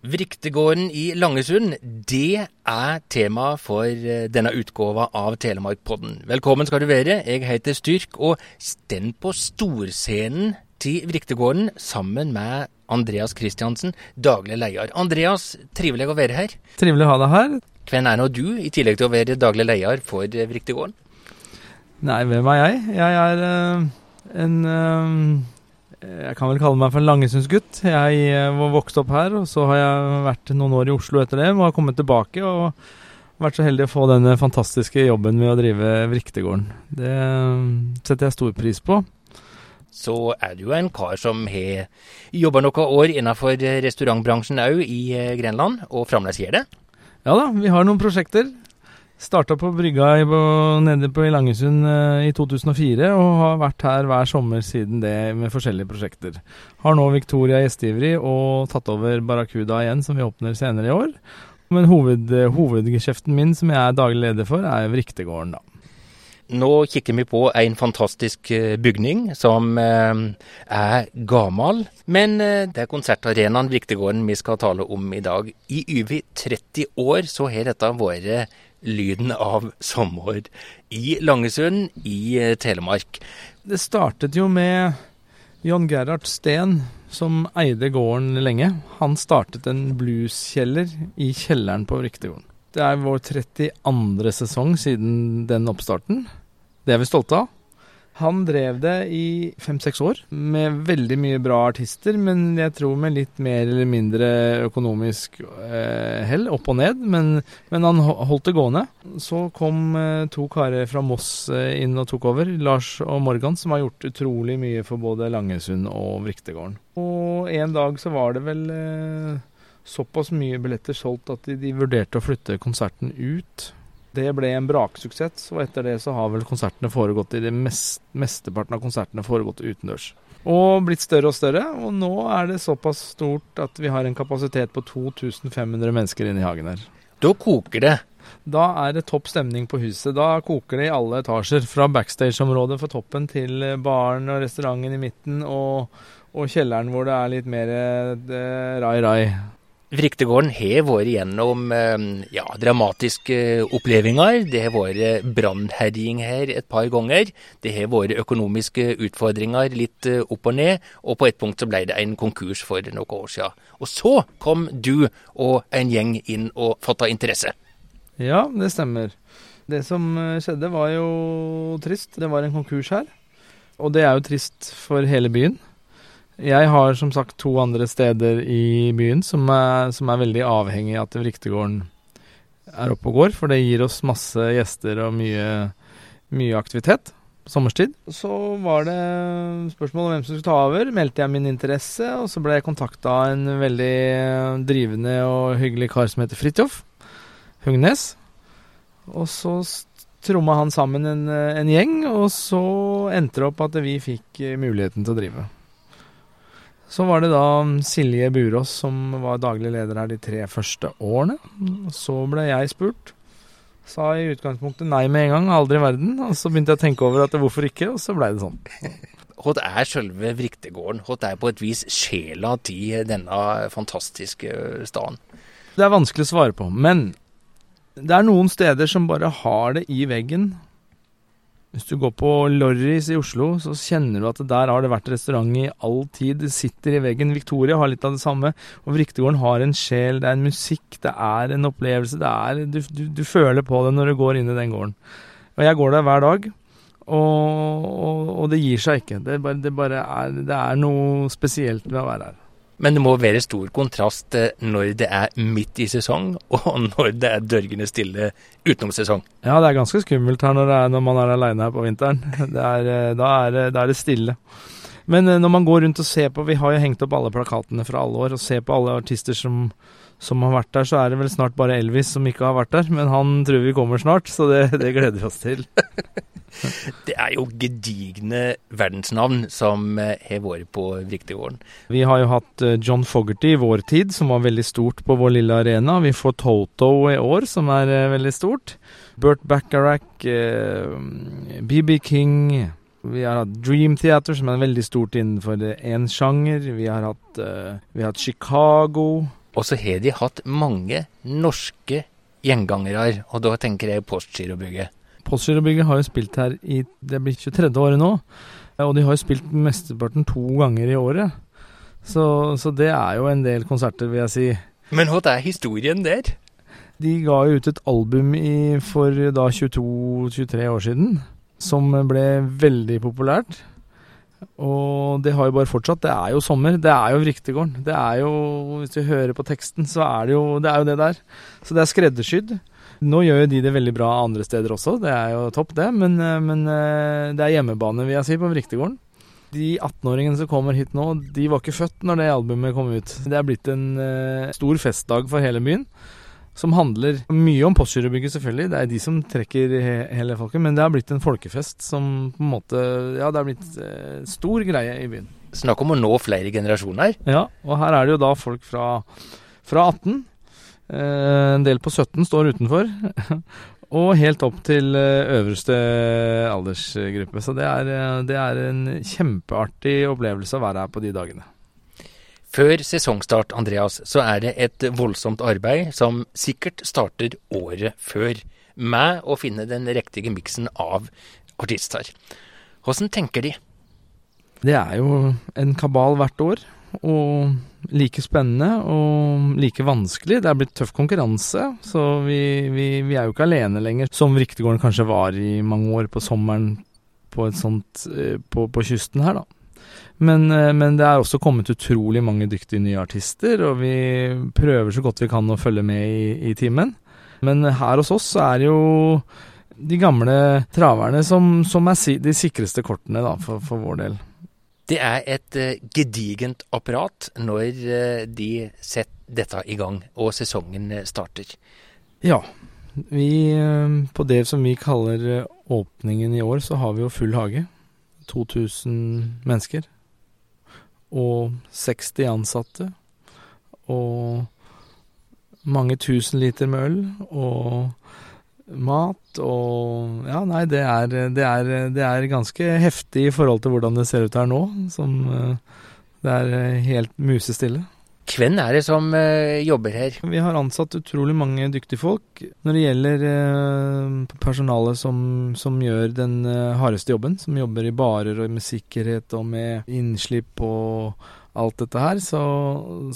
Vriktegården i Langesund, det er tema for eh, denne utgåva av Telemarkpodden. Velkommen skal du være. Jeg heter Styrk, og stend på storscenen til Vriktegården sammen med Andreas Kristiansen, daglig leder. Andreas, trivelig å være her. Trivelig å ha deg her. Hvem er nå du, i tillegg til å være daglig leder for eh, Vriktegården? Nei, hvem er jeg? Jeg er uh, en uh, jeg kan vel kalle meg for en Langesundsgutt. Jeg eh, var vokst opp her, og så har jeg vært noen år i Oslo etter det. Og har kommet tilbake og vært så heldig å få denne fantastiske jobben med å drive Vriktegården. Det eh, setter jeg stor pris på. Så er du jo en kar som har jobba noen år innenfor restaurantbransjen òg i eh, Grenland, og fremdeles gjør det? Ja da, vi har noen prosjekter. Starta på brygga i, nede på i Langesund eh, i 2004 og har vært her hver sommer siden det med forskjellige prosjekter. Har nå Victoria gjesteivrig og tatt over Barracuda igjen, som vi åpner senere i år. Men hoved, hovedgeskjeften min, som jeg er daglig leder for, er Vriktegården, da. Nå kikker vi på en fantastisk eh, bygning som eh, er gammel. Men eh, det er konsertarenaen Vriktegården vi skal tale om i dag. I over 30 år så har dette vært lyden av sommer i Langesund i eh, Telemark. Det startet jo med John Gerhard Steen, som eide gården lenge. Han startet en blueskjeller i kjelleren på Riktegården. Det er vår 32. sesong siden den oppstarten. Det er vi stolte av. Han drev det i fem-seks år, med veldig mye bra artister, men jeg tror med litt mer eller mindre økonomisk eh, hell, opp og ned. Men, men, han holdt det gående. Så kom eh, to karer fra Moss eh, inn og tok over, Lars og Morgan, som har gjort utrolig mye for både Langesund og Vriktegården. Og en dag så var det vel eh, såpass mye billetter solgt at de, de vurderte å flytte konserten ut det ble en braksuksess, og etter det så har vel konsertene foregått i det mest, mesteparten av konsertene foregått utendørs. Og blitt større og større, og nå er det såpass stort at vi har en kapasitet på 2500 mennesker inne i hagen her. Da koker det? Da er det topp stemning på huset. Da koker det i alle etasjer. Fra backstage-området for toppen til baren og restauranten i midten, og, og kjelleren hvor det er litt mer eh, rai-rai. Vriktegården har vært gjennom eh, ja, dramatiske opplevelser. Det har vært brannherjing her et par ganger. Det har vært økonomiske utfordringer litt eh, opp og ned. Og på et punkt så ble det en konkurs for noen år siden. Og så kom du og en gjeng inn og fatta interesse. Ja, det stemmer. Det som eh, skjedde var jo trist. Det var en konkurs her. Og det er jo trist for hele byen. Jeg har som sagt to andre steder i byen som er, som er veldig avhengig av at Vriktegården er oppe og går, for det gir oss masse gjester og mye, mye aktivitet sommerstid. Så var det spørsmål om hvem som skulle ta over. Meldte jeg min interesse, og så ble jeg kontakta av en veldig drivende og hyggelig kar som heter Fridtjof Hugnes. Og så tromma han sammen en, en gjeng, og så endte det opp at vi fikk muligheten til å drive. Så var det da Silje Burås som var daglig leder her de tre første årene. Så ble jeg spurt. Sa i utgangspunktet nei med en gang, aldri i verden. Og så begynte jeg å tenke over at hvorfor ikke, og så blei det sånn. Hva er selve Vriktegården? Hva er på et vis sjela til denne fantastiske staden? Det er vanskelig å svare på, men det er noen steder som bare har det i veggen hvis du går på Lorris i Oslo, så kjenner du at der har det vært restaurant i all tid. Det sitter i veggen. Victoria har litt av det samme. Og Vriktegården har en sjel, det er en musikk, det er en opplevelse. Er, du, du, du, føler på det når du går inn i den gården. Og jeg går der hver dag, og, og, og det gir seg ikke. Det, bare, det, bare er, det er noe spesielt med å være her. Men det må være stor kontrast eh, når det er midt i sesong, og når det er dørgende stille utenom sesong. Ja, det er ganske skummelt her når, er, når man er aleine her på vinteren. Er, eh, da, er, da, er, det stille. Men eh, når man går rundt og ser på Vi har jo hengt opp alle plakatene fra alle år, og ser på alle artister som, som har vært der, så er det vel snart bare Elvis som ikke har vært der. Men han tror vi kommer snart, så det, det gleder vi oss til. Det er jo gedigne verdensnavn som eh, har vært på Vriktegården. Vi har jo hatt eh, John Fogerty i vår tid, som var veldig stort på vår lille arena. Vi får Toto i år, som er eh, veldig stort. Burt Bacharach, BB King vi har hatt Dream Theater, som er veldig stort innenfor én sjanger. Vi har hatt, vi har hatt Chicago. Og så har de hatt mange norske gjengangere, og da tenker jeg Postgirobygget. Postgirobygget har jo spilt her i det blir 23. året nå, og de har jo spilt mesteparten to ganger i året. Så, så det er jo en del konserter, vil jeg si. Men hva er historien der? De ga jo ut et album i, for da 22-23 år siden, som ble veldig populært. Og det har jo bare fortsatt. Det er jo sommer. Det er jo Vriktegården. Det er jo, hvis du hører på teksten, så er det jo det, er jo det der. Så det er skreddersydd. Nå gjør jo de det veldig bra andre steder også, det er jo topp, det. Men, men eh, det er hjemmebane, vil jeg si, på Vriktegården. De 18-åringene som kommer hit nå, de var ikke født når det albumet kom ut. Det er blitt en uh, stor festdag for hele byen som handler mye om Postgirobygget, selvfølgelig. Det er de som trekker he hele folket. Men det har blitt en folkefest som på en måte Ja, det har blitt eh, stor greie i byen. Snakk om å nå flere generasjoner. Ja, og her er det jo da folk fra, fra 18. Eh, en del på 17 står utenfor. og helt opp til eh, øverste aldersgruppe. Så det er, eh, det er en kjempeartig opplevelse å være her på de dagene. Før sesongstart, Andreas, så er det et voldsomt arbeid som sikkert starter året før, med å finne den riktige miksen av artister. Hvordan tenker de? Det er jo en kabal hvert år, og like spennende og like vanskelig. Det er blitt tøff konkurranse, så vi, vi, vi er jo ikke alene lenger, som Riktegården kanskje var i mange år på sommeren på, sånt, eh, på, på kysten her, da. Men, eh, men, det er også kommet utrolig mange dyktige nye artister, og vi prøver så godt vi kan å følge med i, i timen. Men her hos oss så er det jo de gamle traverne som, som er de sikreste kortene da, for, for, vår del. Det er et uh, gedigent apparat når uh, de setter dette i gang og sesongen starter. Ja. Vi, på det som vi kaller åpningen i år, så har vi jo full hage. 2000 mennesker og 60 ansatte. Og mange tusen liter med øl og mat og Ja, nei, det er, det er, det er ganske heftig i forhold til hvordan det ser ut her nå. Som eh, Det er helt musestille. Hvem er det som uh, jobber her? Vi har ansatt utrolig mange dyktige folk. Når det gjelder uh, personalet som, som, gjør den uh, hardeste jobben, som jobber i barer og med sikkerhet og med innslipp og alt dette her, så,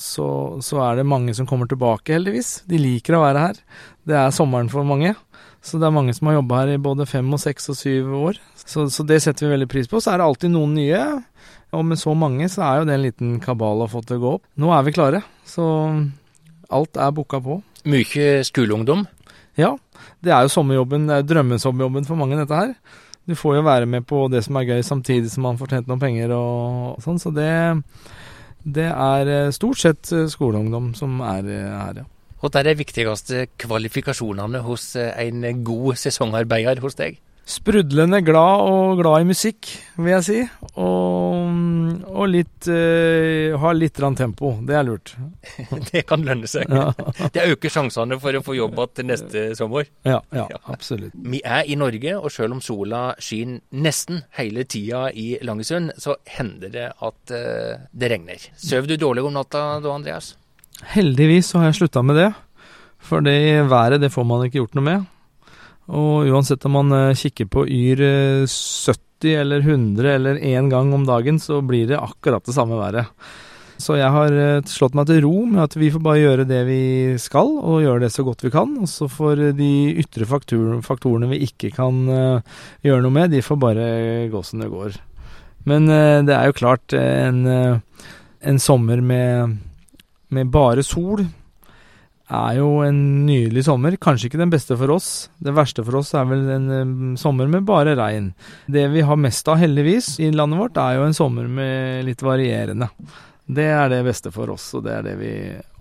så, så, er det mange som kommer tilbake, heldigvis. De liker å være her. Det er sommeren for mange. Så det er mange som har jobba her i både fem og seks og syv år. Så, så det setter vi veldig pris på. Så er det alltid noen nye. Og med så mange så er jo det en liten kabal å få til å gå opp. Nå er vi klare, så alt er booka på. Mye skoleungdom? Ja, det er jo sommerjobben, det er drømmesommerjobben for mange, dette her. Du får jo være med på det som er gøy, samtidig som man får tjent noen penger og sånn. Så det, det er eh, stort sett eh, skoleungdom som er eh, her, ja. Hva er de viktigste kvalifikasjonene hos en god sesongarbeider hos deg? Sprudlende glad og glad i musikk, vil jeg si. Og, og litt uh, ha litt tempo. Det er lurt. det kan lønne seg. Ja. det øker sjansene for å få jobb igjen neste sommer. Ja, ja, ja, absolutt. Vi er i Norge, og selv om sola skinner nesten hele tida i Langesund, så hender det at uh, det regner. Sover du dårlig om natta da, Andreas? Heldigvis så har jeg slutta med det. For det været, det får man ikke gjort noe med. Og uansett om man eh, kikker på Yr 70 eh, eller 100 eller én gang om dagen, så blir det akkurat det samme været. Så jeg har eh, slått meg til ro med at vi får bare gjøre det vi skal, og gjøre det så godt vi kan. Og så får de ytre faktorene vi ikke kan gjøre noe med, de får bare gå som det går. Men det er jo klart, en, en sommer med, med bare sol er jo en nydelig sommer. Kanskje ikke den beste for oss. Det verste for oss er vel en um, sommer med bare regn. Det vi har mest av, heldigvis, i landet vårt, er jo en sommer med litt varierende. Det er det beste for oss, og det er det vi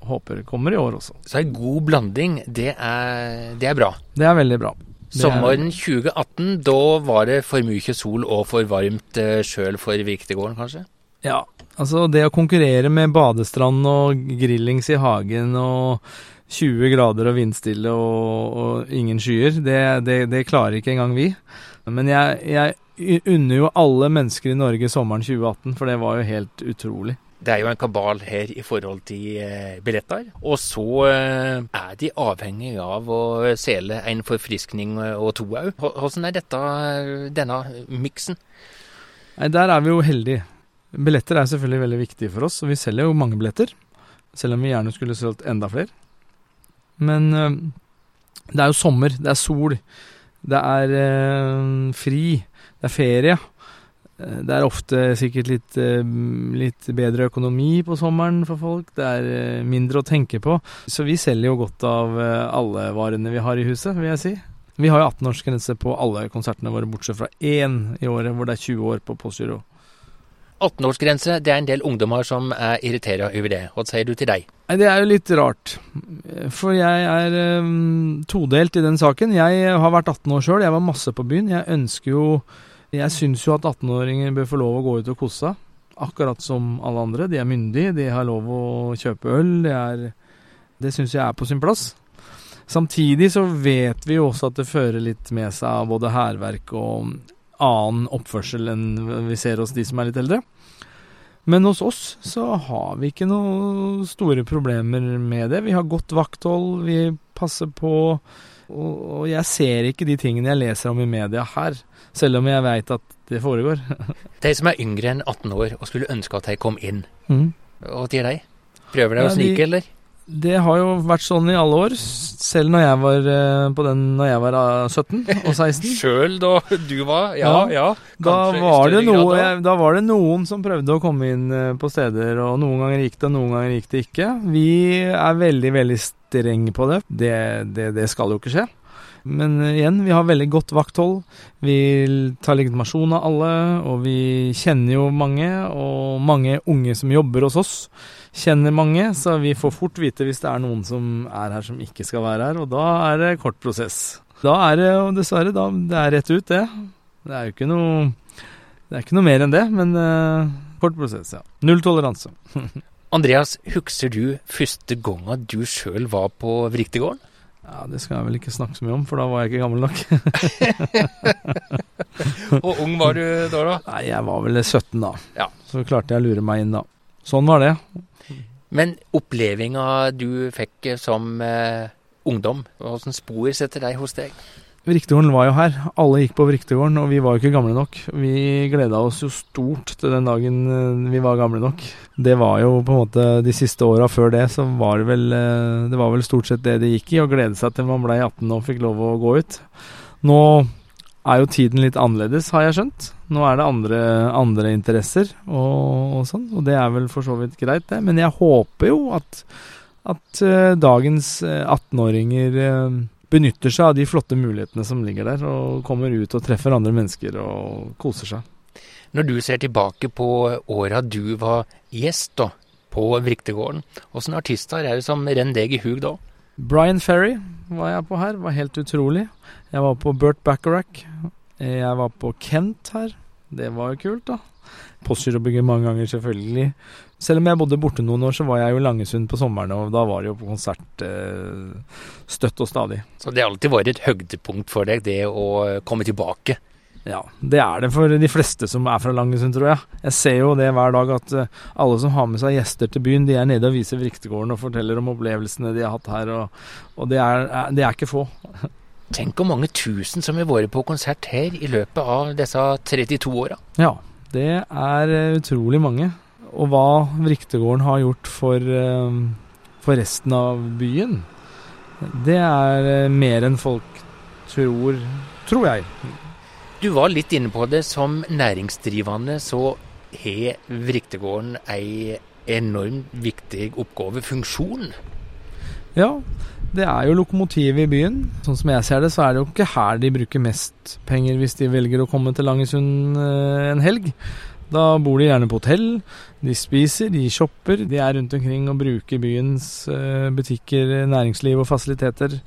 håper kommer i år også. Så en god blanding, det er, det er bra? Det er veldig bra. Sommeren 2018, da var det for mye sol og for varmt uh, sjøl for Viktegården, kanskje? Ja, altså det å konkurrere med badestrand og grillings i hagen og 20 grader og vindstille og, og ingen skyer. Det, det, det, klarer ikke engang vi. Men jeg, jeg unner jo alle mennesker i Norge sommeren 2018, for det var jo helt utrolig. Det er jo en kabal her i forhold til eh, billetter. Og så eh, er de avhengig av å sele en forfriskning og to òg. Hvordan er dette, denne miksen? Nei, Der er vi jo heldige. Billetter er selvfølgelig veldig viktige for oss, og vi selger jo mange billetter. Selv om vi gjerne skulle solgt enda flere. Men øh, det er jo sommer, det er sol, det er øh, fri, det er ferie. Eh, det er ofte sikkert litt, eh, litt, bedre økonomi på sommeren for folk. Det er eh, mindre å tenke på. Så vi selger jo godt av alle varene vi har i huset, vil jeg si. Vi har jo 18-årsgrense på alle konsertene våre, bortsett fra én i året, hvor det er 20 år på Postgiro. 18-årsgrense, det er en del ungdommer som er irritert over det. Hva sier du til deg? Det er jo litt rart. For jeg er um, todelt i den saken. Jeg har vært 18 år sjøl, jeg var masse på byen. Jeg ønsker jo jeg syns jo at 18-åringer bør få lov å gå ut og kose seg. Akkurat som alle andre. De er myndige, de har lov å kjøpe øl. Det, er, det syns jeg er på sin plass. Samtidig så vet vi jo også at det fører litt med seg av både hærverk og annen oppførsel enn vi ser hos de som er litt eldre. Men hos oss så har vi ikke noen store problemer med det. Vi har godt vakthold, vi passer på. Og jeg ser ikke de tingene jeg leser om i media her. Selv om jeg veit at det foregår. de som er yngre enn 18 år og skulle ønske at de kom inn, mm. hva sier de? Prøver de ja, å snike, eller? Det har jo vært sånn i alle år. Selv når jeg var eh, på den når jeg var 17 eh, og 16. Sjøl da du var? Ja, ja. ja da, var noe, da. da, var det noen som prøvde å komme inn eh, på steder, og noen ganger gikk det, noen ganger gikk det ikke. Vi er veldig, veldig streng på det. Det, det, det skal jo ikke skje. Men igjen, vi har veldig godt vakthold. Vi tar legitimasjon av alle, og vi kjenner jo mange. Og mange unge som jobber hos oss, kjenner mange, så vi får fort vite hvis det er noen som er her som ikke skal være her, og da er det kort prosess. Da er det jo dessverre da, det er rett ut, det. Det er jo ikke noe, det er ikke noe mer enn det, men uh, kort prosess, ja. Null toleranse. Andreas, husker du første gangen du sjøl var på Vriktegården? Ja, Det skal jeg vel ikke snakke så mye om, for da var jeg ikke gammel nok. Hvor ung var du da, da? Nei, Jeg var vel 17 da. Ja. Så klarte jeg å lure meg inn da. Sånn var det. Men opplevelsen du fikk som eh, ungdom, hvilke spor setter deg hos deg? Vriktegården var jo her. Alle gikk på Vriktegården, og vi var jo ikke gamle nok. Vi gleda oss jo stort til den dagen eh, vi var gamle nok. Det var jo på en måte de siste åra før det, så var det vel eh, Det var vel stort sett det det gikk i, å glede seg til man ble 18 og fikk lov å gå ut. Nå er jo tiden litt annerledes, har jeg skjønt. Nå er det andre, andre interesser og, og, sånn, og det er vel for så vidt greit, det. Men jeg håper jo at, at uh, dagens 18-åringer uh, benytter seg av de flotte mulighetene som ligger der, og kommer ut og treffer andre mennesker og koser seg. Når du ser tilbake på åra du var gjest da, på Vriktegården, åssen artister er det som renner deg i hug da? Brian Ferry var jeg på her, var helt utrolig. Jeg var på Burt Bacharach. Jeg var på Kent her. Det var jo kult, da. Postgirobygget mange ganger, selvfølgelig. Selv om jeg bodde borte noen år, så var jeg jo i Langesund på sommeren, og da var det jo på konsert eh, støtt og stadig. Så det har alltid vært et høydepunkt for deg, det å komme tilbake? Ja, det er det for de fleste som er fra Langesund, tror jeg. Jeg ser jo det hver dag at uh, alle som har med seg gjester til byen, de er nede og viser Vriktegården og forteller om opplevelsene de har hatt her, og, og det, er, det er ikke få. Tenk hvor mange tusen som har vært på konsert her i løpet av disse 32 åra. Ja, det er eh, utrolig mange. Og hva Vriktegården har gjort for, eh, for resten av byen, det er eh, mer enn folk tror, tror jeg. Du var litt inne på det. Som næringsdrivende så har Vriktegården ei enormt viktig oppgave, funksjon. Ja, det er jo lokomotivet i byen. Sånn som jeg ser det, så er det jo ikke her de bruker mest penger hvis de velger å komme til Langesund eh, en helg. Da bor de gjerne på hotell, de spiser, de shopper. De er rundt omkring og bruker byens eh, butikker, næringsliv og fasiliteter.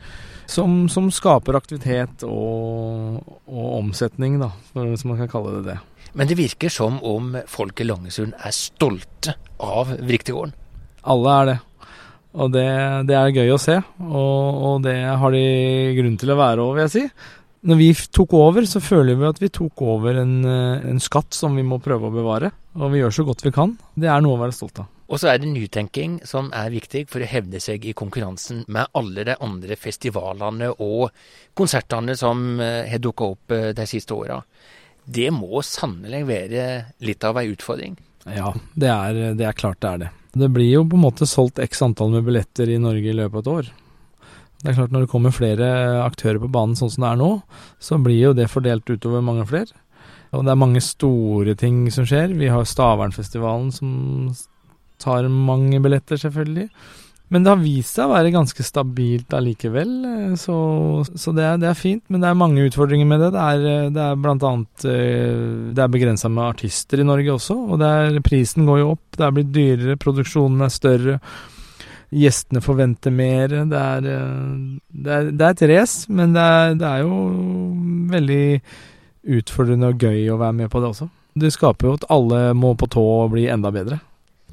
Som, som skaper aktivitet og, og omsetning, da, hvis man kan kalle det det. Men det virker som om folk i Langesund er stolte av Vriktegården? Alle er det. Og det, det, er gøy å se, og, og, det har de grunn til å være òg, vil jeg si. Når vi tok over, så føler vi at vi tok over en, eh, en skatt som vi må prøve å bevare. Og vi gjør så godt vi kan. Det er noe å være stolt av. Og så er det nytenking som er viktig for å hevde seg i konkurransen med alle de andre festivalene og konsertene som eh, har dukka opp eh, de siste åra. Det må sannelig være litt av ei utfordring. Ja, det er, det er klart det er det. Det blir jo på en måte solgt x antall med billetter i Norge i løpet av et år. Det er klart Når det kommer flere aktører på banen sånn som det er nå, så blir jo det fordelt utover mange flere. Og det er mange store ting som skjer. Vi har Stavernfestivalen som tar mange billetter, selvfølgelig. Men det har vist seg å være ganske stabilt allikevel, så, så det, er, det, er, fint. Men det er mange utfordringer med det. Det er, det er blant annet eh, Det er begrensa med artister i Norge også, og er, prisen går jo opp. Det er blitt dyrere, produksjonen er større. Gjestene forventer mer. Det er, eh, det er, det er et race, men det er, det er jo veldig utfordrende og gøy å være med på det også. Det skaper jo at alle må på tå og bli enda bedre.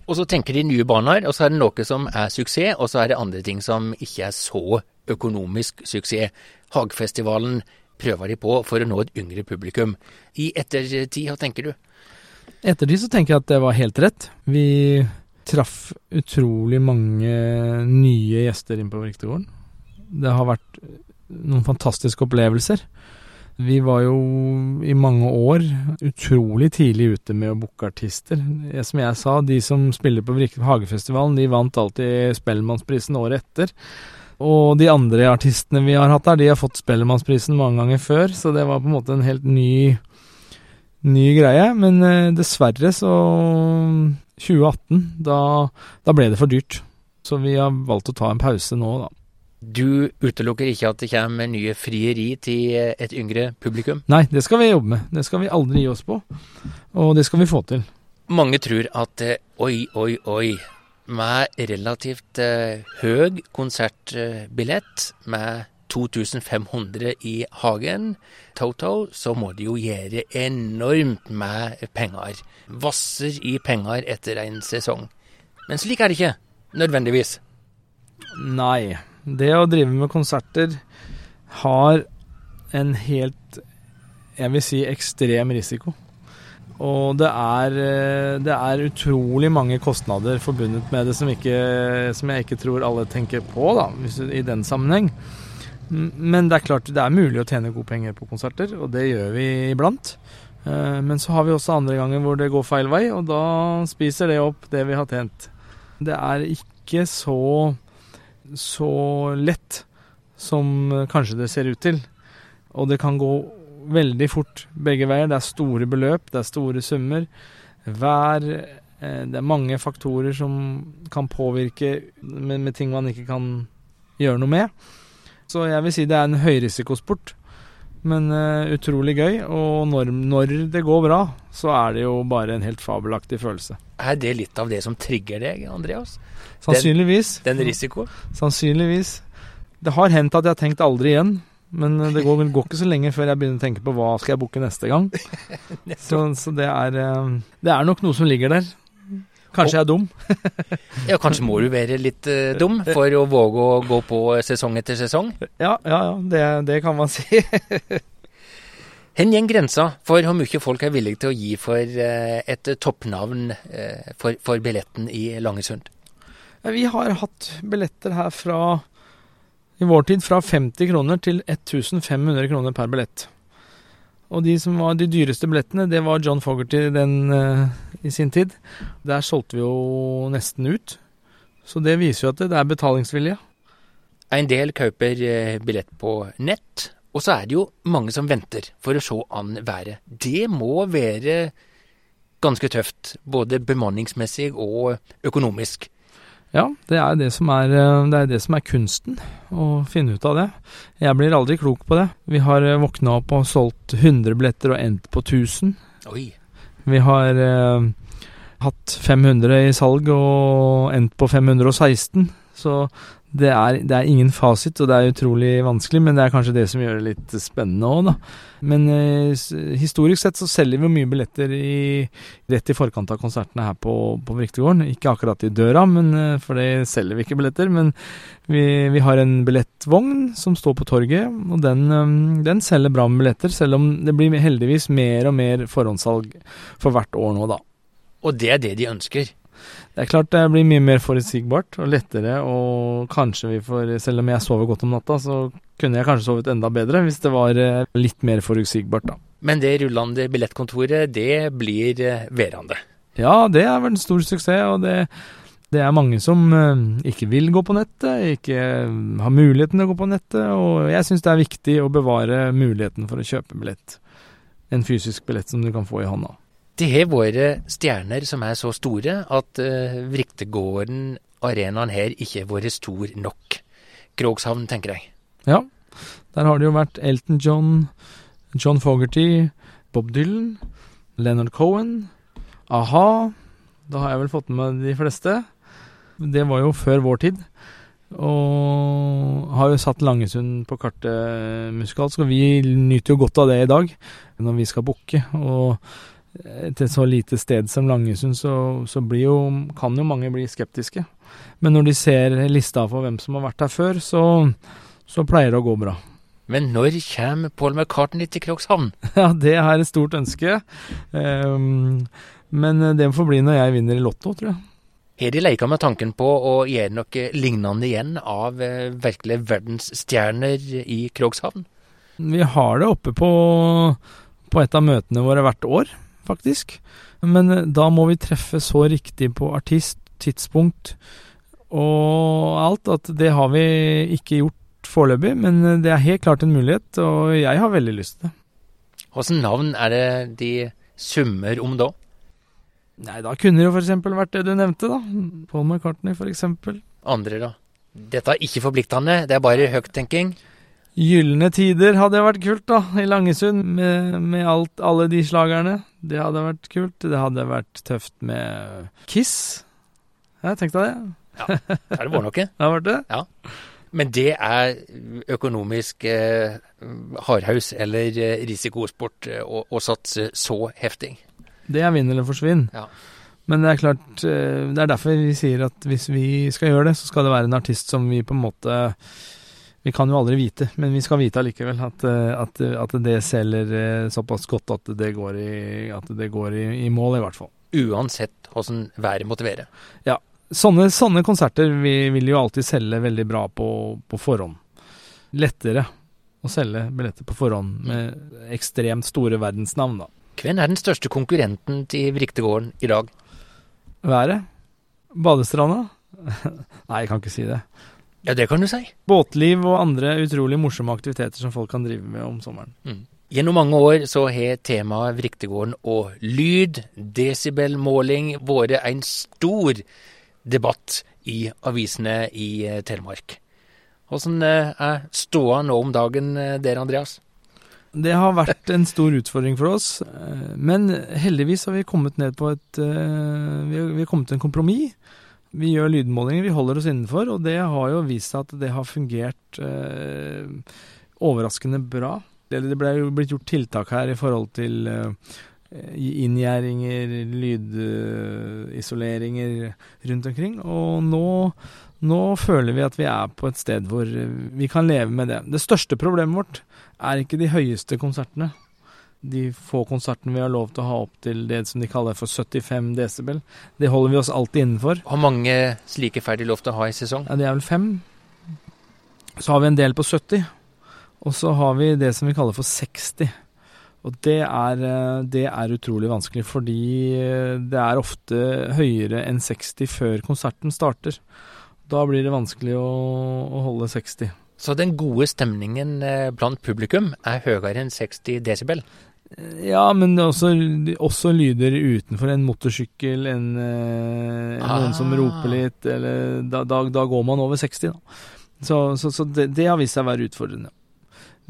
Og så tenker de nye baner, og så er det noe som er suksess, og så er det andre ting som ikke er så økonomisk suksess. Hagfestivalen prøver de på for å nå et yngre publikum. I ettertid, hva tenker du? Ettertid så tenker jeg at det var helt rett. Vi traff utrolig mange nye gjester inn på Vriktegården. Det har vært noen fantastiske opplevelser. Vi var jo i mange år utrolig tidlig ute med å booke artister. Som jeg sa, de som spiller på Hagefestivalen, de vant alltid Spellemannsprisen året etter. Og de andre artistene vi har hatt der, de har fått Spellemannsprisen mange ganger før, så det var på en måte en helt ny, ny greie. Men eh, dessverre så 2018, da, da ble det for dyrt. Så vi har valgt å ta en pause nå, da. Du utelukker ikke at det kommer nye frieri til et yngre publikum? Nei, det skal vi jobbe med. Det skal vi aldri gi oss på. Og det skal vi få til. Mange tror at eh, oi, oi, oi. Med relativt eh, høy konsertbillett, med 2500 i Hagen, Toto, så må de jo gjøre enormt med penger. Vasser i penger etter en sesong. Men slik er det ikke, nødvendigvis. Nei. Det å drive med konserter har en helt, jeg vil si, ekstrem risiko. Og det er, eh, det er utrolig mange kostnader forbundet med det som, ikke, som jeg ikke tror alle tenker på da, i den sammenheng. Men det er klart det er mulig å tjene gode penger på konserter, og det gjør vi iblant. Eh, men så har vi også andre ganger hvor det går feil vei, og da spiser det opp det vi har tjent. Det er ikke så så lett som eh, kanskje det ser ut til. Og det kan gå veldig fort begge veier. Det er store beløp, det er store summer. Vær eh, Det er mange faktorer som kan påvirke med, med ting man ikke kan gjøre noe med. Så jeg vil si det er en høyrisikosport, men uh, utrolig gøy. Og når, når, det går bra, så er det jo bare en helt fabelaktig følelse. Er det litt av det som trigger deg, Andreas? Sannsynligvis. Den, den risiko? Sannsynligvis. Det har hendt at jeg har tenkt aldri igjen. Men det går, går, ikke så lenge før jeg begynner å tenke på hva skal jeg booke neste gang. så, så det, er, eh, det er nok noe som ligger der. Kanskje jeg er dum. ja, kanskje må du være litt uh, dum for å våge å gå på sesong etter sesong? Ja, ja, ja det, det kan man si. Hvor går grensa for hvor mye folk er villige til å gi for uh, et toppnavn uh, for, for billetten i Langesund? Vi har hatt billetter her fra i vår tid fra 50 kroner til 1500 kroner per billett. Og de som var de dyreste billettene, det var John Fogerty den, uh, i sin tid. Der solgte vi jo nesten ut. Så det viser jo at det er betalingsvilje. En del kjøper eh, billett på nett, og så er det jo mange som venter for å se an været. Det må være ganske tøft, både bemanningsmessig og økonomisk. Ja, det er det, som er, eh, det er det som er kunsten, å finne ut av det. Jeg blir aldri klok på det. Vi har eh, våkna opp og solgt 100 billetter og endt på 1000. Oi. Vi har eh, hatt 500 i salg og endt på 516. Så det er, det er, ingen fasit, og det er utrolig vanskelig, men det er kanskje det som gjør det litt spennende òg, da. Men eh, historisk sett så selger vi mye billetter i, rett i forkant av konsertene her på, på Vriktegården. Ikke akkurat i døra, men, eh, for det selger vi ikke billetter. Men vi, vi har en billettvogn som står på torget, og den, eh, den, selger bra med billetter, selv om det blir heldigvis mer og mer forhåndssalg for hvert år nå, da. Og det er det de ønsker? Det er klart det blir mye mer forutsigbart og lettere, og kanskje vi får Selv om jeg sover godt om natta, så kunne jeg kanskje sovet enda bedre hvis det var eh, litt mer forutsigbart, da. Men det rullende billettkontoret, det blir eh, værende? Ja, det er vel en stor suksess, og det, det er mange som eh, ikke vil gå på nettet, ikke har muligheten til å gå på nettet, og jeg syns det er viktig å bevare muligheten for å kjøpe billett. En fysisk billett som du kan få i hånda. Det har vært stjerner som er så store at uh, Vriktegården, arenaen her, ikke har vært stor nok. Krogshavn, tenker jeg. Ja, der har det jo vært Elton John, John Fogerty, Bob Dylan, Leonard Cohen, a-ha. Da har jeg vel fått med de fleste. Det var jo før vår tid. Og har jo satt Langesund på kartet musikalsk, og vi nyter jo godt av det i dag når vi skal booke. Og et så lite sted som Langesund, så, så jo, kan jo mange bli skeptiske. Men når de ser lista for hvem som har vært her før, så, så pleier det å gå bra. Men når kommer Paul McCartney til Krokshavn? Ja, det er et stort ønske. Um, men det får bli når jeg vinner i Lotto, tror jeg. Har de leika med tanken på å gjøre noe lignende igjen av eh, virkelig verdensstjerner i Krokshavn? Vi har det oppe på, på et av møtene våre hvert år faktisk. Men eh, da må vi treffe så riktig på artist, tidspunkt og alt at det har vi ikke gjort foreløpig. Men eh, det er helt klart en mulighet, og jeg har veldig lyst til det. Hvilket navn er det de summer om da? Nei, da kunne det jo f.eks. vært det du nevnte, da. Paul McCartney, f.eks. Andre, da? Dette er ikke forpliktende, det er bare høyttenking? Gylne tider hadde vært kult, da, i Langesund, med, med alt, alle de slagerne. Det hadde vært kult. Det hadde vært tøft med Kiss. Jeg tenkte det. Ja, det var det vært noe. Det har vært det? Ja. Men det er økonomisk eh, hardhaus eller eh, risikosport eh, å, å, satse så heftig. Det er vinn eller forsvinn. Ja. Men det er klart, eh, det er derfor vi sier at hvis vi skal gjøre det, så skal det være en artist som vi på en måte vi kan jo aldri vite, men vi skal vite allikevel at, eh, at, at det selger eh, såpass godt at det går, i, at det går i, i mål, i hvert fall. Uansett åssen været måtte være. Ja. Sånne, sånne konserter vi vil jo alltid selge veldig bra på, på forhånd. Lettere å selge billetter på forhånd med ekstremt store verdensnavn, da. Hvem er den største konkurrenten til Vriktegården i dag? Været? Badestranda? Nei, jeg kan ikke si det. Ja, det kan du si. Båtliv og andre utrolig morsomme aktiviteter som folk kan drive med om sommeren. Mm. Gjennom mange år så har temaet Vriktegården og lyd, desibelmåling, vært en stor debatt i avisene i eh, Telemark. Hvordan eh, er ståa nå om dagen eh, der, Andreas? Det har vært en stor utfordring for oss, men heldigvis har vi kommet ned på et Vi har kommet til en kompromiss vi gjør lydmålinger, vi holder oss innenfor, og det har jo vist seg at det har fungert eh, overraskende bra. Det ble jo blitt gjort tiltak her i forhold til eh, inngjerdinger, lydisoleringer rundt omkring. Og nå, nå, føler vi at vi er på et sted hvor vi kan leve med det. Det største problemet vårt er ikke de høyeste konsertene de få konsertene vi har lov til å ha opp til det som de kaller for 75 desibel. Det holder vi oss alltid innenfor. Hvor mange slike får de lov til å ha i sesong? Ja, Det er vel fem. Så har vi en del på 70. Og så har vi det som vi kaller for 60. Og det er, eh, det er utrolig vanskelig, fordi eh, det er ofte høyere enn 60 før konserten starter. Da blir det vanskelig å, å holde 60. Så den gode stemningen eh, blant publikum er høyere enn 60 desibel? Ja, men også, også lyder utenfor en motorsykkel, en, eh, ah. noen som roper litt, eller da, da, da, går man over 60, da. Så, så, så det, det, har vist seg å være utfordrende.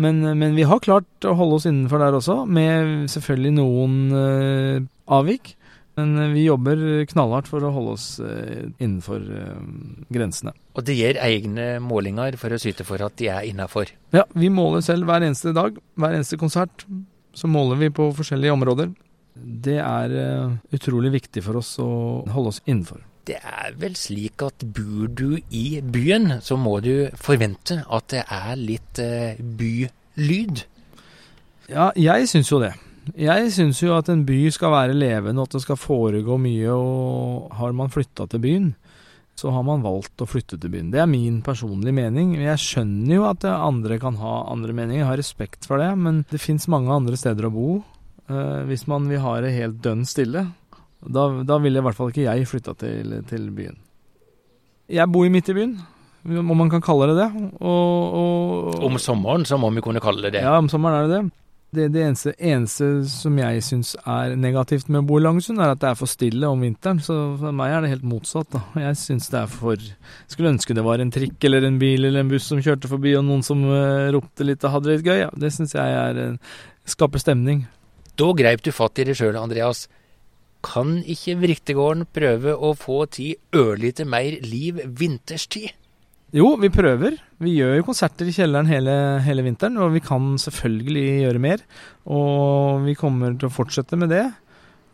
Men, men, vi har klart å holde oss innenfor der også, med selvfølgelig noen uh, avvik. Men eh, vi jobber knallhardt for å holde oss eh, innenfor eh, grensene. Og det gjør egne målinger for å syte for at de er innafor? Ja, vi måler selv hver eneste dag. Hver eneste konsert. Så måler vi på forskjellige områder. Det er utrolig viktig for oss å holde oss innenfor. Det er vel slik at bor du i byen, så må du forvente at det er litt bylyd? Ja, jeg syns jo det. Jeg syns jo at en by skal være levende, og at det skal foregå mye. Og har man flytta til byen, så har man valgt å flytte til byen. Det er min personlige mening. Jeg skjønner jo at andre kan ha andre meninger, jeg har respekt for det. Men det fins mange andre steder å bo. Eh, hvis man vil ha det helt dønn stille, da, da ville i hvert fall ikke jeg flytta til, til, byen. Jeg bor midt i byen, om man kan kalle det det. Og, og, om sommeren så må vi kunne kalle det det. Ja, om sommeren er det det. Det, det eneste, eneste, som jeg syns er negativt med å bo i Langesund, er at det er for stille om vinteren. Så for meg er det helt motsatt. da. Jeg syns det er for Skulle ønske det var en trikk eller en bil eller en buss som kjørte forbi, og noen som uh, ropte litt og hadde det litt gøy. Ja, det syns jeg er, skaper stemning. Da greip du fatt i det sjøl, Andreas. Kan ikke Vriktegården prøve å få til ørlite mer liv vinterstid? Jo, vi prøver. Vi gjør jo konserter i kjelleren hele, hele, vinteren, og vi kan selvfølgelig gjøre mer. Og vi kommer til å fortsette med det.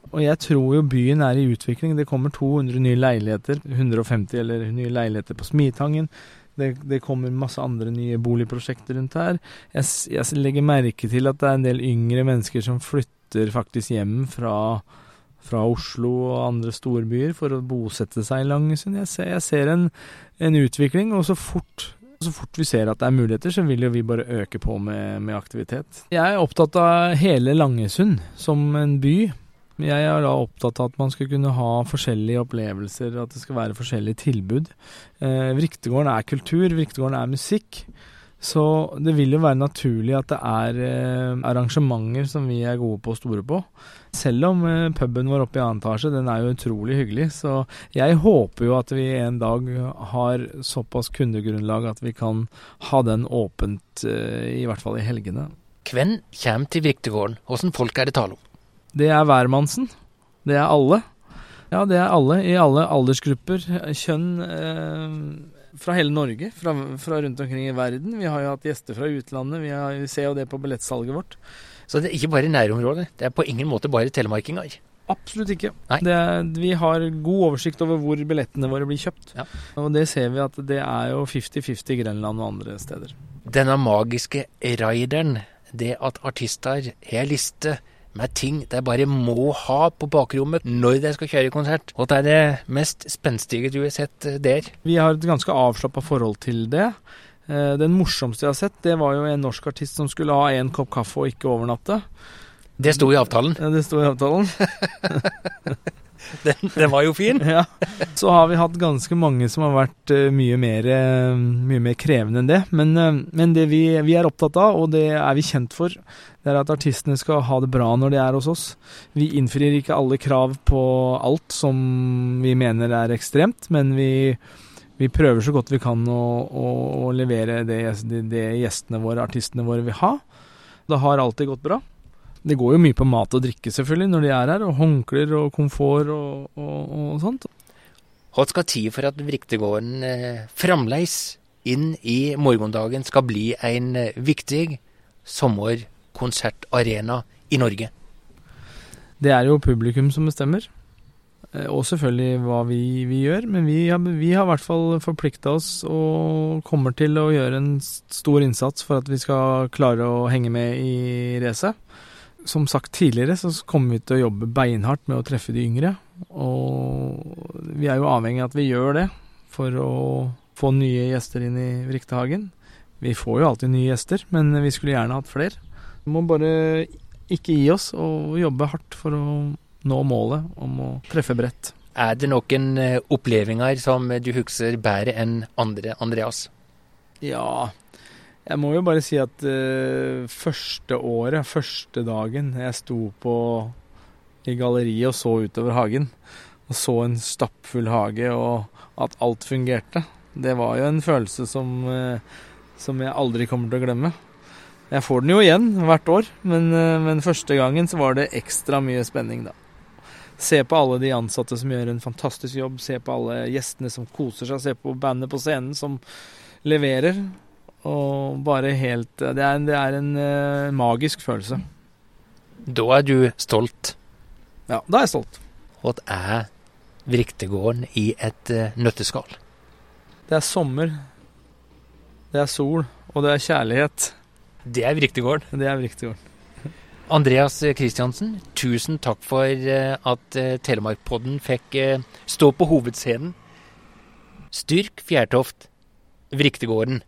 Og jeg tror jo byen er i utvikling. Det kommer 200 nye leiligheter. 150 eller nye leiligheter på Smitangen. Det, det kommer masse andre nye boligprosjekter rundt her. Jeg, jeg legger merke til at det er en del yngre mennesker som flytter faktisk hjem fra fra Oslo og andre storbyer for å bosette seg i Langesund. Jeg ser, jeg ser en, en, utvikling, og så fort, så fort vi ser at det er muligheter, så vil jo vi bare øke på med, med aktivitet. Jeg er opptatt av hele Langesund som en by. Jeg er da opptatt av at man skal kunne ha forskjellige opplevelser, at det skal være forskjellige tilbud. Eh, Vriktegården er kultur, Vriktegården er musikk. Så det vil jo være naturlig at det er eh, arrangementer som vi er gode på og store på. Selv om eh, puben vår oppe i annen etasje, den er jo utrolig hyggelig. Så jeg håper jo at vi en dag har såpass kundegrunnlag at vi kan ha den åpent, eh, i hvert fall i helgene. Hvem kommer til Viktegården? Åssen folk er det tale om? Det er hvermannsen. Det er alle. Ja, det er alle. I alle aldersgrupper, kjønn. Eh, fra hele Norge, fra, fra, rundt omkring i verden. Vi har jo hatt gjester fra utlandet. Vi, har, vi ser jo det på billettsalget vårt. Så det er ikke bare nærområdet? Det er på ingen måte bare telemarkinger? Absolutt ikke. Er, vi har god oversikt over hvor billettene våre blir kjøpt. Ja. Og det ser vi at det er jo 50-50 i Grenland og andre steder. Denne magiske raideren, det at artister har liste med ting de bare må ha på bakrommet når de skal kjøre konsert. Og det er det mest spenstige du har sett der? Vi har et ganske avslappa forhold til det. Eh, den morsomste jeg har sett, det var jo en norsk artist som skulle ha en kopp kaffe og ikke overnatte. Det sto i avtalen? Ja, det sto i avtalen. den, den, var jo fin. ja. Så har vi hatt ganske mange som har vært uh, mye, mer, uh, mye, mer, krevende enn det. Men, men det vi, vi, er opptatt av, og det er vi kjent for, det er at artistene skal ha det bra når de er hos oss. Vi innfrir ikke alle krav på alt som vi mener er ekstremt, men vi, vi prøver så godt vi kan å, å, å levere det, det, gjestene våre, artistene våre, vil ha. Det har alltid gått bra. Det går jo mye på mat og drikke, selvfølgelig, når de er her. Og håndklær og komfort og, og, og, sånt. Hva skal til for at Vriktegården eh, fremdeles inn i morgendagen skal bli en eh, viktig sommerkonsertarena i Norge? Det er jo publikum som bestemmer. Eh, og selvfølgelig hva vi, vi gjør. Men vi vi har, i hvert fall forplikta oss og kommer til å gjøre en stor innsats for at vi skal klare å henge med i racet som sagt tidligere, så kommer vi til å jobbe beinhardt med å treffe de yngre. Og vi er jo avhengig av at vi gjør det for å få nye gjester inn i Vriktehagen. Vi får jo alltid nye gjester, men vi skulle gjerne hatt flere. Vi må bare ikke gi oss og jobbe hardt for å nå målet om å treffe bredt. Er det noen eh, opplevelser som du husker bedre enn andre, Andreas? Ja, jeg må jo bare si at uh, første året, første dagen jeg sto på i galleriet og så utover hagen, og så en stappfull hage og at alt fungerte, det var jo en følelse som, uh, som jeg aldri kommer til å glemme. Jeg får den jo igjen hvert år, men, uh, men første gangen så var det ekstra mye spenning, da. Se på alle de ansatte som gjør en fantastisk jobb. Se på alle gjestene som koser seg. Se på bandet på scenen som leverer. Og bare helt Det er, det er en uh, magisk følelse. Da er du stolt? Ja, da er jeg stolt. Hva er Vriktegården i et uh, nøtteskall? Det er sommer. Det er sol. Og det er kjærlighet. Det er Vriktegården. Det er Vriktegården. Andreas Kristiansen, tusen takk for uh, at uh, Telemarkpodden fikk stå på hovedscenen. Styrk Fjærtoft, Vriktegården.